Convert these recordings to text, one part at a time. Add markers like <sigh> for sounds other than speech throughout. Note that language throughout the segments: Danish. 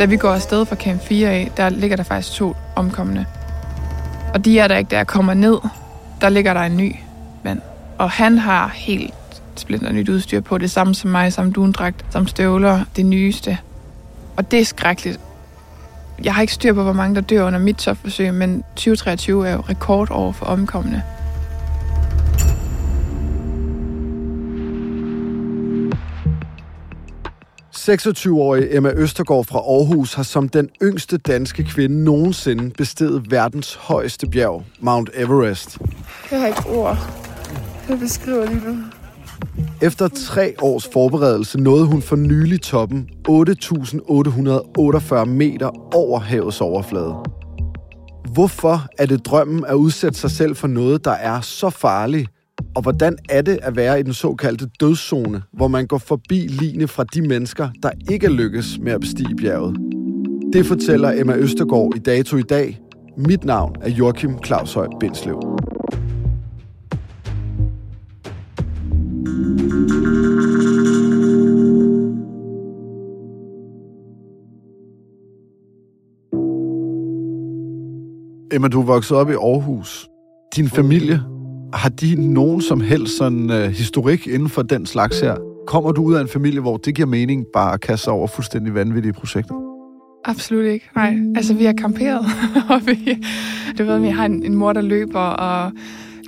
Da vi går afsted fra Camp 4 af, der ligger der faktisk to omkomne. Og de er der ikke, der kommer ned, der ligger der en ny mand. Og han har helt splinter nyt udstyr på, det samme som mig, samme dundragt, samme støvler, det nyeste. Og det er skrækkeligt. Jeg har ikke styr på, hvor mange der dør under mit topforsøg, men 2023 er jo rekordår for omkomne. – 26-årige Emma Østergaard fra Aarhus har som den yngste danske kvinde nogensinde besteget verdens højeste bjerg, Mount Everest. Jeg har ikke ord. Jeg beskriver lige nu. Efter tre års forberedelse nåede hun for nylig toppen 8.848 meter over havets overflade. Hvorfor er det drømmen at udsætte sig selv for noget, der er så farligt? Og hvordan er det at være i den såkaldte dødszone, hvor man går forbi line fra de mennesker, der ikke lykkes med at bestige bjerget? Det fortæller Emma Østergaard i Dato i dag. Mit navn er Joachim Claus Høj Bindslev. Emma, du er vokset op i Aarhus. Din familie, har de nogen som helst sådan, øh, historik inden for den slags her? Kommer du ud af en familie, hvor det giver mening bare at kaste sig over fuldstændig vanvittige projekter? Absolut ikke. Nej, altså vi har camperet, <laughs> og vi, du ved, vi har en, en mor, der løber, og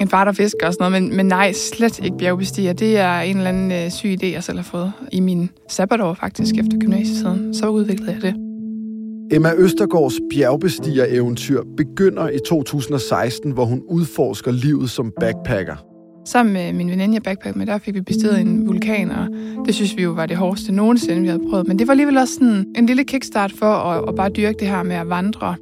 en far, der fisker og sådan noget, men, men nej, slet ikke bjergbestiger. Det er en eller anden øh, syg idé, jeg selv har fået i min sabbatår faktisk, efter gymnasietiden. Så udviklede jeg det. Emma Østergaards bjergbestiger-eventyr begynder i 2016, hvor hun udforsker livet som backpacker. Sammen med min veninde, jeg backpackede med, der fik vi besteget en vulkan, og det synes vi jo var det hårdeste nogensinde, vi havde prøvet. Men det var alligevel også sådan en lille kickstart for at, at bare dyrke det her med at vandre.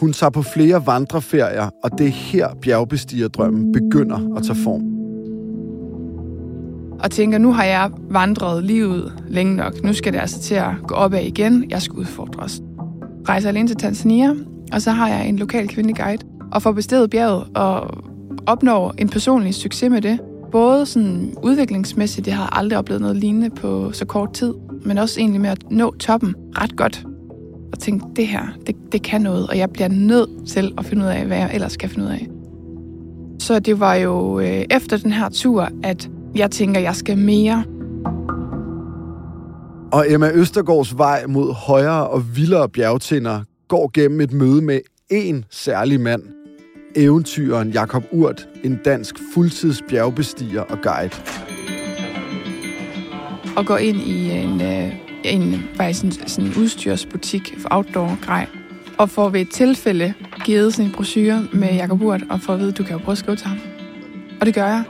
Hun tager på flere vandreferier, og det er her bjergbestigerdrømmen begynder at tage form. Og tænker, nu har jeg vandret livet længe nok. Nu skal det altså til at gå opad igen. Jeg skal udfordres. Rejser alene til Tanzania, og så har jeg en lokal kvindeguide, og får bestedet bjerget og opnår en personlig succes med det. Både sådan udviklingsmæssigt, jeg har aldrig oplevet noget lignende på så kort tid, men også egentlig med at nå toppen ret godt. Og tænke, det her, det, det kan noget, og jeg bliver nødt til at finde ud af, hvad jeg ellers skal finde ud af. Så det var jo øh, efter den her tur, at jeg tænker, jeg skal mere. Og Emma Østergaards vej mod højere og vildere bjergtinder går gennem et møde med én særlig mand. Eventyren Jakob Urt, en dansk fuldtids bjergbestiger og guide. Og går ind i en, øh, en, en, faktisk en, sådan en udstyrsbutik for outdoor-grej. Og får ved et tilfælde givet sin en brochure med Jakob Urt, og får at vide, at du kan jo prøve at skrive til ham. Og det gør jeg.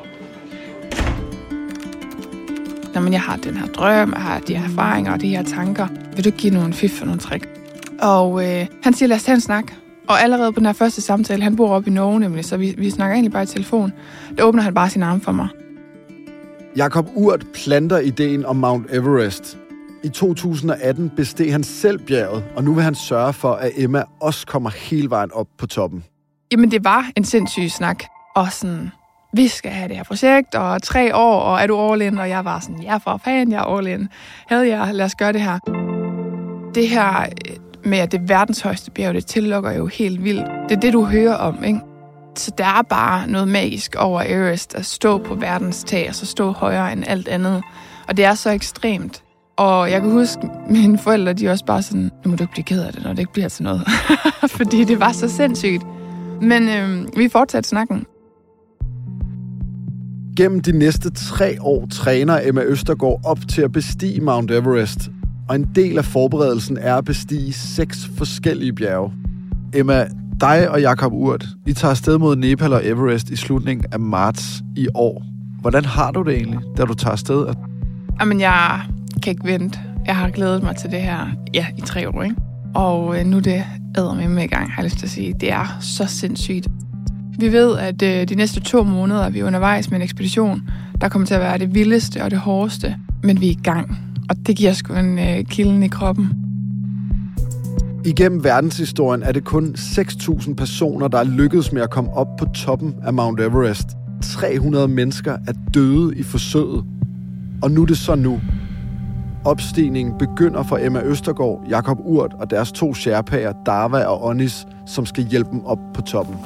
Når man jeg har den her drøm, jeg har de her erfaringer og de her tanker, vil du give nogle fif og nogle trick? Og øh, han siger, lad os tage en snak. Og allerede på den her første samtale, han bor oppe i Norge nemlig, så vi, vi snakker egentlig bare i telefon, der åbner han bare sin arm for mig. Jakob Urt planter ideen om Mount Everest. I 2018 besteg han selv bjerget, og nu vil han sørge for, at Emma også kommer hele vejen op på toppen. Jamen, det var en sindssyg snak. Og sådan, vi skal have det her projekt, og tre år, og er du all in? Og jeg var sådan, ja for fanden, jeg er all in. Havde jeg, lad os gøre det her. Det her øh, med, at det er verdens højeste bjerg, det tillukker jo helt vildt. Det er det, du hører om, ikke? Så der er bare noget magisk over Everest at stå på verdens tag, og så stå højere end alt andet. Og det er så ekstremt. Og jeg kan huske, mine forældre, de er også bare sådan, nu må du ikke blive ked af det, når det ikke bliver til noget. <laughs> Fordi det var så sindssygt. Men øhm, vi fortsatte snakken. Gennem de næste tre år træner Emma Østergaard op til at bestige Mount Everest. Og en del af forberedelsen er at bestige seks forskellige bjerge. Emma, dig og Jakob Urt, I tager afsted mod Nepal og Everest i slutningen af marts i år. Hvordan har du det egentlig, da du tager afsted? Jamen, jeg kan ikke vente. Jeg har glædet mig til det her ja, i tre år, ikke? Og øh, nu er det æder med i gang, har jeg lyst til at sige. Det er så sindssygt. Vi ved, at øh, de næste to måneder er vi undervejs med en ekspedition, der kommer til at være det vildeste og det hårdeste, men vi er i gang. Og det giver sgu en øh, kilden i kroppen. Igennem verdenshistorien er det kun 6.000 personer, der er lykkedes med at komme op på toppen af Mount Everest. 300 mennesker er døde i forsøget. Og nu er det så nu. Opstigningen begynder for Emma Østergaard, Jakob Urt og deres to sherpaer, Darva og Onis, som skal hjælpe dem op på toppen.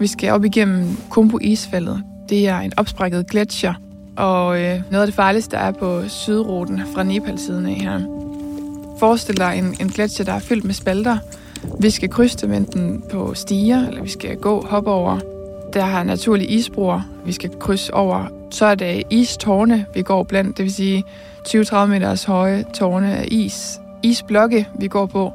Vi skal op igennem Kumbu isfældet. Det er en opsprækket gletsjer, og øh, noget af det farligste er på sydruten fra Nepal-siden af her. Forestil dig en, en gletsjer, der er fyldt med spalter. Vi skal krydse dem enten på stiger, eller vi skal gå, hoppe over. Der har naturlige isbroer, vi skal krydse over. Så er det istårne, vi går blandt, det vil sige 20-30 meters høje tårne af is. Isblokke, vi går på.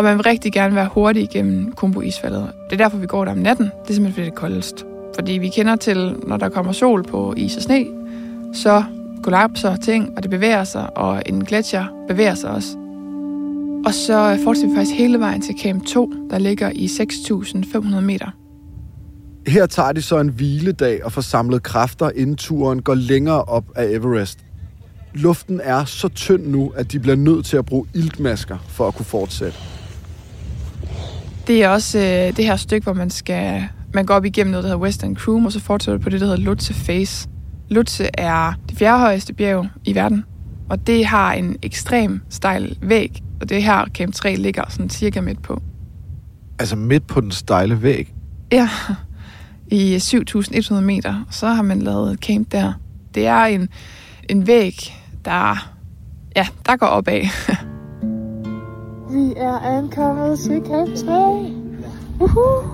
Og man vil rigtig gerne være hurtig igennem Kumbu-isfaldet. Det er derfor, vi går der om natten. Det er simpelthen, fordi det er koldest. Fordi vi kender til, når der kommer sol på is og sne, så kollapser ting, og det bevæger sig, og en gletsjer bevæger sig også. Og så fortsætter vi faktisk hele vejen til Camp 2, der ligger i 6.500 meter. Her tager de så en hviledag og får samlet kræfter, inden turen går længere op af Everest. Luften er så tynd nu, at de bliver nødt til at bruge iltmasker for at kunne fortsætte. Det er også øh, det her stykke, hvor man skal man går op igennem noget, der hedder Western Crume, og så fortsætter på det, der hedder Lutze Face. Lutze er det fjerde højeste bjerg i verden, og det har en ekstrem stejl væg, og det her Camp 3 ligger sådan cirka midt på. Altså midt på den stejle væg? Ja, i 7.100 meter, så har man lavet et camp der. Det er en, en væg, der, ja, der går opad. <laughs> Vi er ankommet til Camp 3. Uhuh.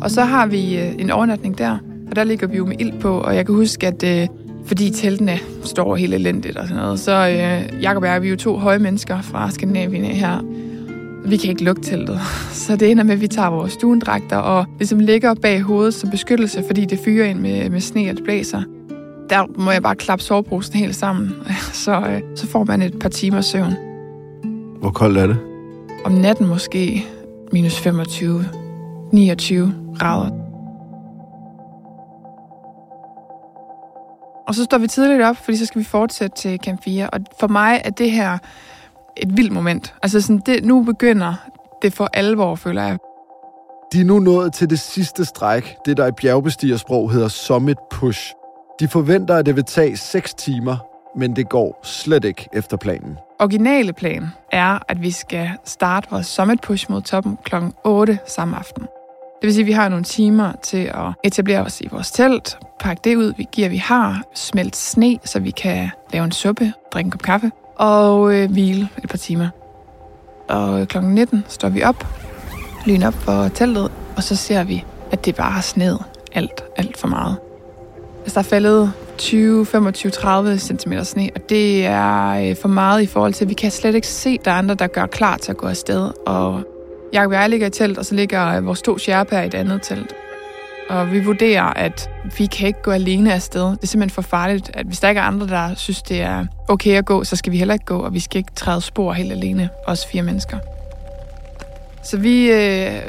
Og så har vi øh, en overnatning der, og der ligger vi jo med ild på, og jeg kan huske, at øh, fordi teltene står helt elendigt og sådan noget, så øh, Jacob og jeg, vi er jo to høje mennesker fra Skandinavien her. Vi kan ikke lukke teltet, <laughs> så det ender med, at vi tager vores stuendragter og ligesom ligger bag hovedet som beskyttelse, fordi det fyrer ind med, med sne og det blæser. Der må jeg bare klappe soveposen helt sammen, <laughs> så, øh, så får man et par timer søvn. Hvor koldt er det? Om natten måske minus 25, 29 grader. Og så står vi tidligt op, fordi så skal vi fortsætte til Camp 4. Og for mig er det her et vildt moment. Altså sådan, det, nu begynder det for alvor, føler jeg. De er nu nået til det sidste stræk, det der i bjergbestigersprog hedder Summit Push. De forventer, at det vil tage 6 timer, men det går slet ikke efter planen. Originale plan er, at vi skal starte vores Summit Push mod toppen kl. 8 samme aften. Det vil sige, at vi har nogle timer til at etablere os i vores telt, pakke det ud, vi giver, vi har, smelte sne, så vi kan lave en suppe, drikke en kop kaffe og øh, hvile et par timer. Og kl. 19 står vi op, lyn op for teltet, og så ser vi, at det bare har sned alt, alt for meget. Altså, der er faldet 20, 25, 30 cm sne, og det er øh, for meget i forhold til, at vi kan slet ikke se, at der er andre, der gør klar til at gå afsted. Og Jacob og jeg ligger i telt, og så ligger øh, vores to sherpaer i et andet telt. og vi vurderer, at vi kan ikke gå alene afsted. Det er simpelthen for farligt, at hvis der ikke er andre, der synes, det er okay at gå, så skal vi heller ikke gå, og vi skal ikke træde spor helt alene, os fire mennesker. Så vi øh,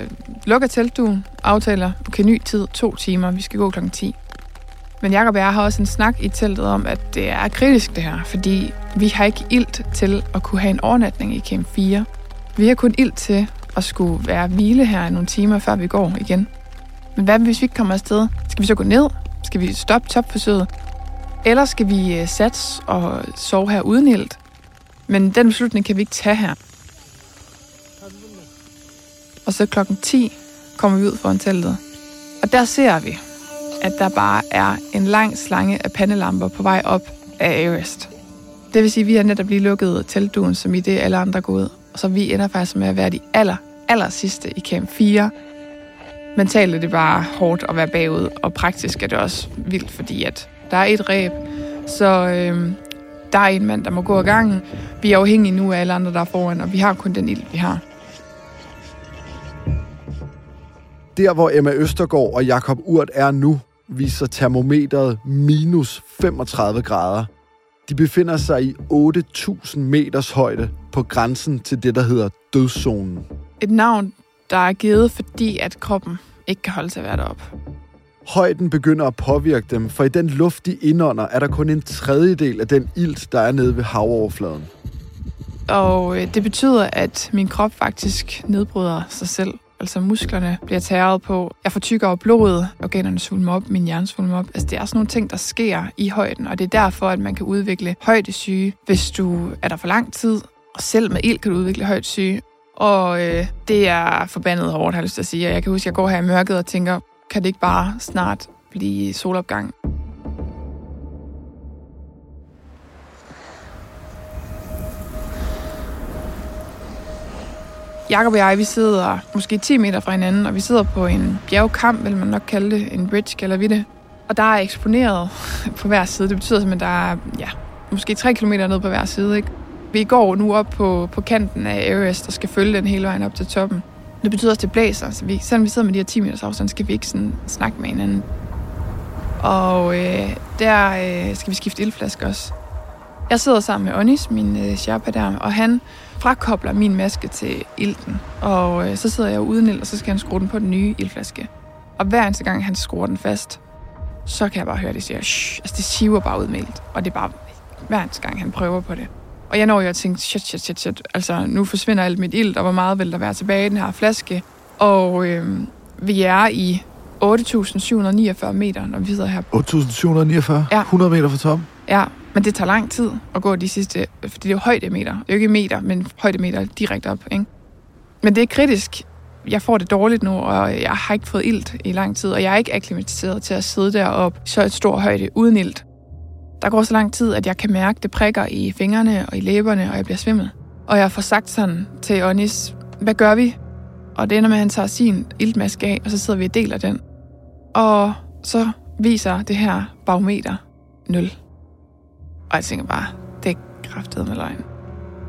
lukker teltduen, aftaler, okay, ny tid, to timer, vi skal gå klokken 10. Men Jacob og jeg har også en snak i teltet om, at det er kritisk det her, fordi vi har ikke ilt til at kunne have en overnatning i Camp 4. Vi har kun ilt til at skulle være hvile her i nogle timer, før vi går igen. Men hvad hvis vi ikke kommer afsted? Skal vi så gå ned? Skal vi stoppe topforsøget? Eller skal vi øh, sats og sove her uden ilt? Men den beslutning kan vi ikke tage her. Og så klokken 10 kommer vi ud foran teltet. Og der ser vi, at der bare er en lang slange af pandelamper på vej op af Everest. Det vil sige, at vi har netop lige lukket teltduen, som i det alle andre går ud. Og så vi ender faktisk med at være de aller, aller sidste i camp 4. Mentalt er det bare hårdt at være bagud, og praktisk er det også vildt, fordi at der er et ræb, så øh, der er en mand, der må gå ad gangen. Vi er afhængige nu af alle andre, der er foran, og vi har kun den ild, vi har. Der, hvor Emma Østergaard og Jakob Urt er nu, viser termometret minus 35 grader. De befinder sig i 8.000 meters højde på grænsen til det, der hedder dødszonen. Et navn, der er givet, fordi at kroppen ikke kan holde at være deroppe. Højden begynder at påvirke dem, for i den luft, de indånder, er der kun en tredjedel af den ilt, der er nede ved havoverfladen. Og øh, det betyder, at min krop faktisk nedbryder sig selv. Altså musklerne bliver tæret på. Jeg får tykkere blodet, organerne svulmer op, min hjerne svulmer op. Altså det er sådan nogle ting, der sker i højden, og det er derfor, at man kan udvikle højdesyge, hvis du er der for lang tid. Og selv med ild kan du udvikle højdesyge. Og øh, det er forbandet hårdt, har jeg lyst til at sige. Og jeg kan huske, at jeg går her i mørket og tænker, kan det ikke bare snart blive solopgang? Jakob og jeg, vi sidder måske 10 meter fra hinanden, og vi sidder på en bjergkamp, vil man nok kalde det, en bridge kalder vi det. Og der er eksponeret på hver side. Det betyder simpelthen, at der er ja, måske 3 km ned på hver side. Ikke? Vi går nu op på, på kanten af Everest der skal følge den hele vejen op til toppen. Det betyder også, at det blæser, så vi, selvom vi sidder med de her 10 meters afstand, skal vi ikke sådan snakke med hinanden. Og øh, der øh, skal vi skifte ildflaske også. Jeg sidder sammen med Onis, min øh, Sherpa der, og han frakobler min maske til ilten. Og øh, så sidder jeg uden ild, og så skal han skrue den på den nye ildflaske. Og hver eneste gang, han skruer den fast, så kan jeg bare høre, at det siger, Shh! altså det siver bare ud med ild. Og det er bare hver eneste gang, han prøver på det. Og jeg når jo at tænke, shit, shit, shit, shit, altså nu forsvinder alt mit ild, og hvor meget vil der være tilbage i den her flaske? Og øh, vi er i 8.749 meter, når vi sidder her. 8.749? Ja. 100 meter fra toppen? Ja, men det tager lang tid at gå de sidste, fordi det er jo højdemeter. Det er jo ikke meter, men højdemeter direkte op, ikke? Men det er kritisk. Jeg får det dårligt nu, og jeg har ikke fået ilt i lang tid, og jeg er ikke akklimatiseret til at sidde deroppe så et stor højde uden ilt. Der går så lang tid, at jeg kan mærke, det prikker i fingrene og i læberne, og jeg bliver svimmel. Og jeg får sagt sådan til Onis, hvad gør vi? Og det ender med, at han tager sin iltmaske af, og så sidder vi og deler den. Og så viser det her barometer 0. Og jeg tænker bare, det er kraftet med løgn.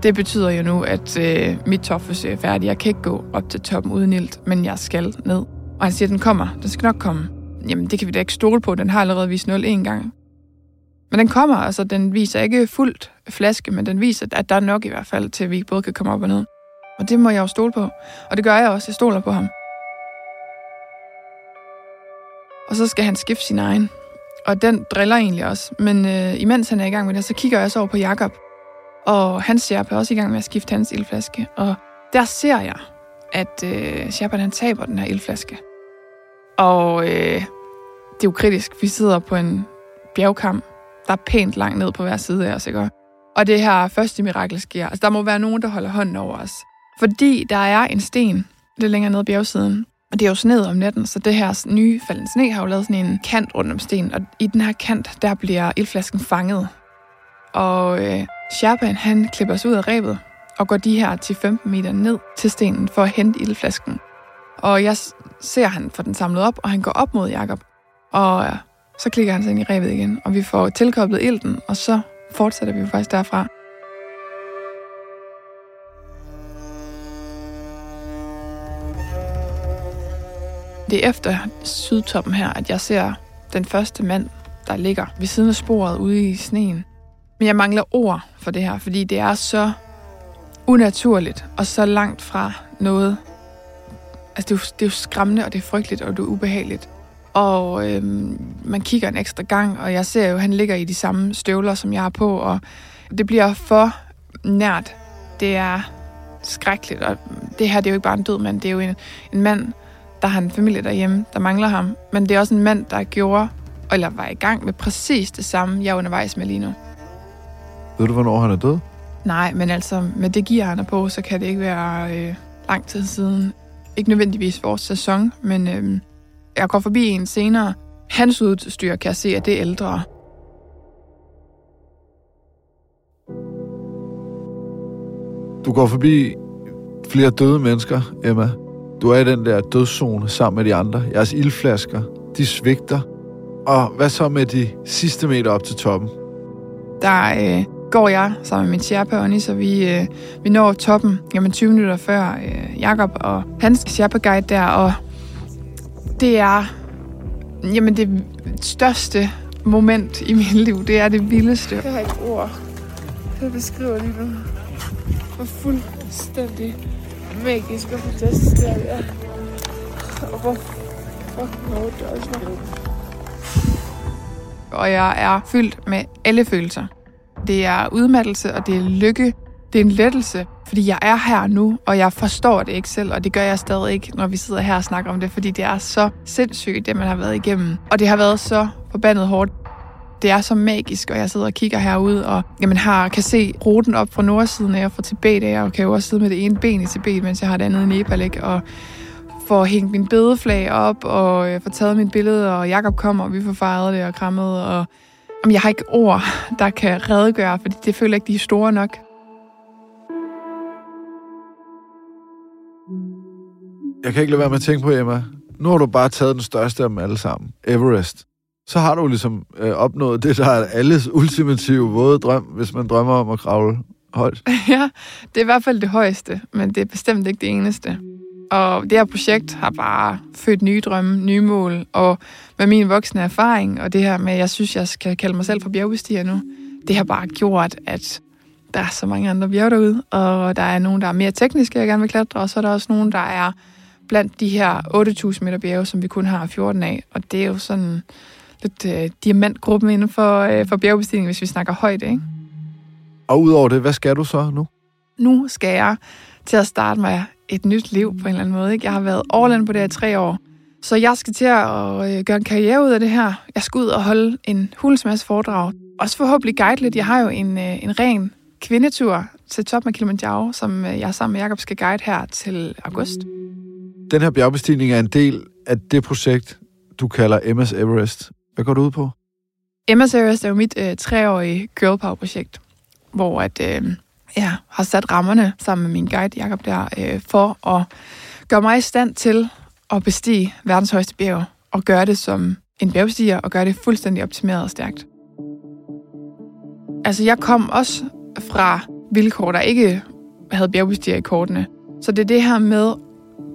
Det betyder jo nu, at øh, mit topforsøg er færdigt. Jeg kan ikke gå op til toppen uden ilt, men jeg skal ned. Og han siger, den kommer. Den skal nok komme. Jamen, det kan vi da ikke stole på. Den har allerede vist 0 en gang. Men den kommer, altså den viser ikke fuldt flaske, men den viser, at der er nok i hvert fald, til at vi både kan komme op og ned. Og det må jeg jo stole på. Og det gør jeg også. Jeg stoler på ham. Og så skal han skifte sin egen. Og den driller egentlig også. Men øh, imens han er i gang med det, så kigger jeg så over på Jakob. Og han Sherpa er også i gang med at skifte hans ildflaske. Og der ser jeg, at øh, Sherpa han taber den her ildflaske. Og øh, det er jo kritisk. Vi sidder på en bjergkamp, der er pænt langt ned på hver side af os, ikke? Og det her første mirakel sker. Altså, der må være nogen, der holder hånden over os. Fordi der er en sten lidt længere nede på bjergsiden, og det er jo sned om natten, så det her nye faldende sne har jo lavet sådan en kant rundt om stenen, og i den her kant, der bliver ildflasken fanget. Og øh, Sherpan, han klipper sig ud af rebet og går de her til 15 meter ned til stenen for at hente ildflasken. Og jeg ser, han får den samlet op, og han går op mod Jakob. Og øh, så klikker han sig ind i rebet igen, og vi får tilkoblet ilten, og så fortsætter vi jo faktisk derfra. Det er efter sydtoppen her, at jeg ser den første mand, der ligger ved siden af sporet ude i sneen. Men jeg mangler ord for det her, fordi det er så unaturligt og så langt fra noget. Altså, det er, jo, det er jo skræmmende, og det er frygteligt, og det er ubehageligt. Og øhm, man kigger en ekstra gang, og jeg ser jo, at han ligger i de samme støvler, som jeg har på, og det bliver for nært. Det er skrækkeligt, og det her det er jo ikke bare en død mand, det er jo en, en mand, der har en familie derhjemme, der mangler ham. Men det er også en mand, der gjorde, eller var i gang med præcis det samme, jeg er undervejs med lige nu. Ved du, hvornår han er død? Nej, men altså, med det gear, han er på, så kan det ikke være øh, lang tid siden. Ikke nødvendigvis vores sæson, men øh, jeg går forbi en senere. Hans udstyr kan jeg se, at det er ældre. Du går forbi flere døde mennesker, Emma. Du er i den der dødszone sammen med de andre. Jeres ildflasker, de svigter. Og hvad så med de sidste meter op til toppen? Der øh, går jeg sammen med min Sherpa Oni, så vi, øh, vi når toppen jamen 20 minutter før øh, Jakob og hans Sherpa guide der, og det er jamen det største moment i mit liv. Det er det vildeste. Jeg har ikke ord, der beskriver lige nu. Hvor fuldstændig magisk og fantastisk det er. Og hvor fucking hårdt det også var. Og jeg er fyldt med alle følelser. Det er udmattelse, og det er lykke. Det er en lettelse, fordi jeg er her nu, og jeg forstår det ikke selv, og det gør jeg stadig ikke, når vi sidder her og snakker om det, fordi det er så sindssygt, det man har været igennem. Og det har været så forbandet hårdt. Det er så magisk, og jeg sidder og kigger herude, og jamen, har, kan se ruten op fra nordsiden af og fra Tibet af, og kan jo også sidde med det ene ben i Tibet, mens jeg har det andet i Nepal, ikke? og får hængt min bedeflag op, og øh, får taget mit billede, og Jakob kommer, og vi får fejret det og krammet, og jamen, jeg har ikke ord, der kan redegøre, fordi det føler ikke, de er store nok. Jeg kan ikke lade være med at tænke på, Emma. Nu har du bare taget den største af dem alle sammen. Everest. Så har du ligesom øh, opnået det, der er alles ultimative våde drøm, hvis man drømmer om at kravle højt. <laughs> ja, det er i hvert fald det højeste, men det er bestemt ikke det eneste. Og det her projekt har bare født nye drømme, nye mål, og med min voksne erfaring, og det her med, at jeg synes, jeg skal kalde mig selv for bjergbestiger nu, det har bare gjort, at der er så mange andre bjerge derude, og der er nogen, der er mere tekniske, jeg gerne vil klatre, og så er der også nogen, der er blandt de her 8.000 meter bjerge, som vi kun har 14 af, og det er jo sådan lidt øh, diamantgruppen inden for, øh, for bjergbestigning, hvis vi snakker højt, ikke? Og udover det, hvad skal du så nu? Nu skal jeg til at starte mig et nyt liv på en eller anden måde. Ikke? Jeg har været overland på det her i tre år. Så jeg skal til at øh, gøre en karriere ud af det her. Jeg skal ud og holde en hulens masse foredrag. Også forhåbentlig guide lidt. Jeg har jo en, øh, en ren kvindetur til top med Kilimanjaro, som øh, jeg sammen med Jacob skal guide her til august. Den her bjergbestigning er en del af det projekt, du kalder MS Everest. Hvad går du ud på? Emma Everest er jo mit øh, treårige girl power projekt, hvor at, øh, jeg har sat rammerne sammen med min guide Jakob der, øh, for at gøre mig i stand til at bestige verdens højeste bjerg, og gøre det som en bjergbestiger, og gøre det fuldstændig optimeret og stærkt. Altså, jeg kom også fra vilkår, der ikke havde bjergbestiger i kortene. Så det er det her med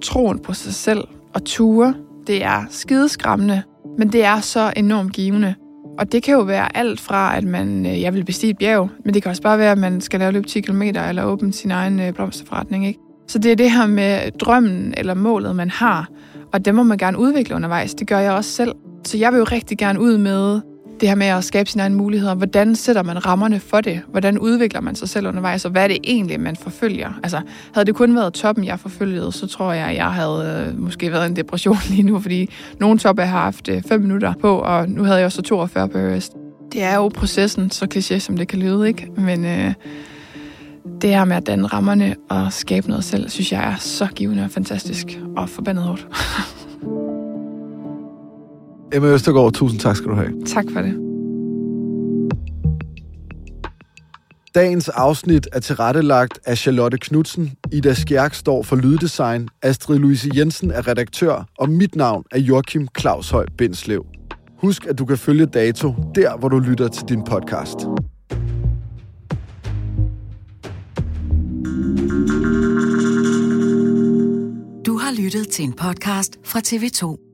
troen på sig selv og ture. Det er skideskræmmende, men det er så enormt givende. Og det kan jo være alt fra, at man, øh, jeg vil bestige et bjerg, men det kan også bare være, at man skal lave løb 10 km eller åbne sin egen øh, blomsterforretning. Ikke? Så det er det her med drømmen eller målet, man har, og det må man gerne udvikle undervejs. Det gør jeg også selv. Så jeg vil jo rigtig gerne ud med det her med at skabe sine egne muligheder. Hvordan sætter man rammerne for det? Hvordan udvikler man sig selv undervejs? Og hvad er det egentlig, man forfølger? Altså, havde det kun været toppen, jeg forfølgede, så tror jeg, jeg havde øh, måske været en depression <laughs> lige nu, fordi nogle top har haft øh, 5 minutter på, og nu havde jeg også 42 på Everest. Det er jo processen, så kliché som det kan lyde, ikke? Men øh, det her med at danne rammerne og skabe noget selv, synes jeg er så givende og fantastisk og forbandet hårdt. <laughs> Emma Østergaard, tusind tak skal du have. tak for det. Dagens afsnit er tilrettelagt af Charlotte Knudsen, Ida Skjærk står for lyddesign, Astrid Louise Jensen er redaktør, og mit navn er Joachim Claus Høj Bindslev. Husk, at du kan følge Dato der, hvor du lytter til din podcast. Du har lyttet til en podcast fra TV2.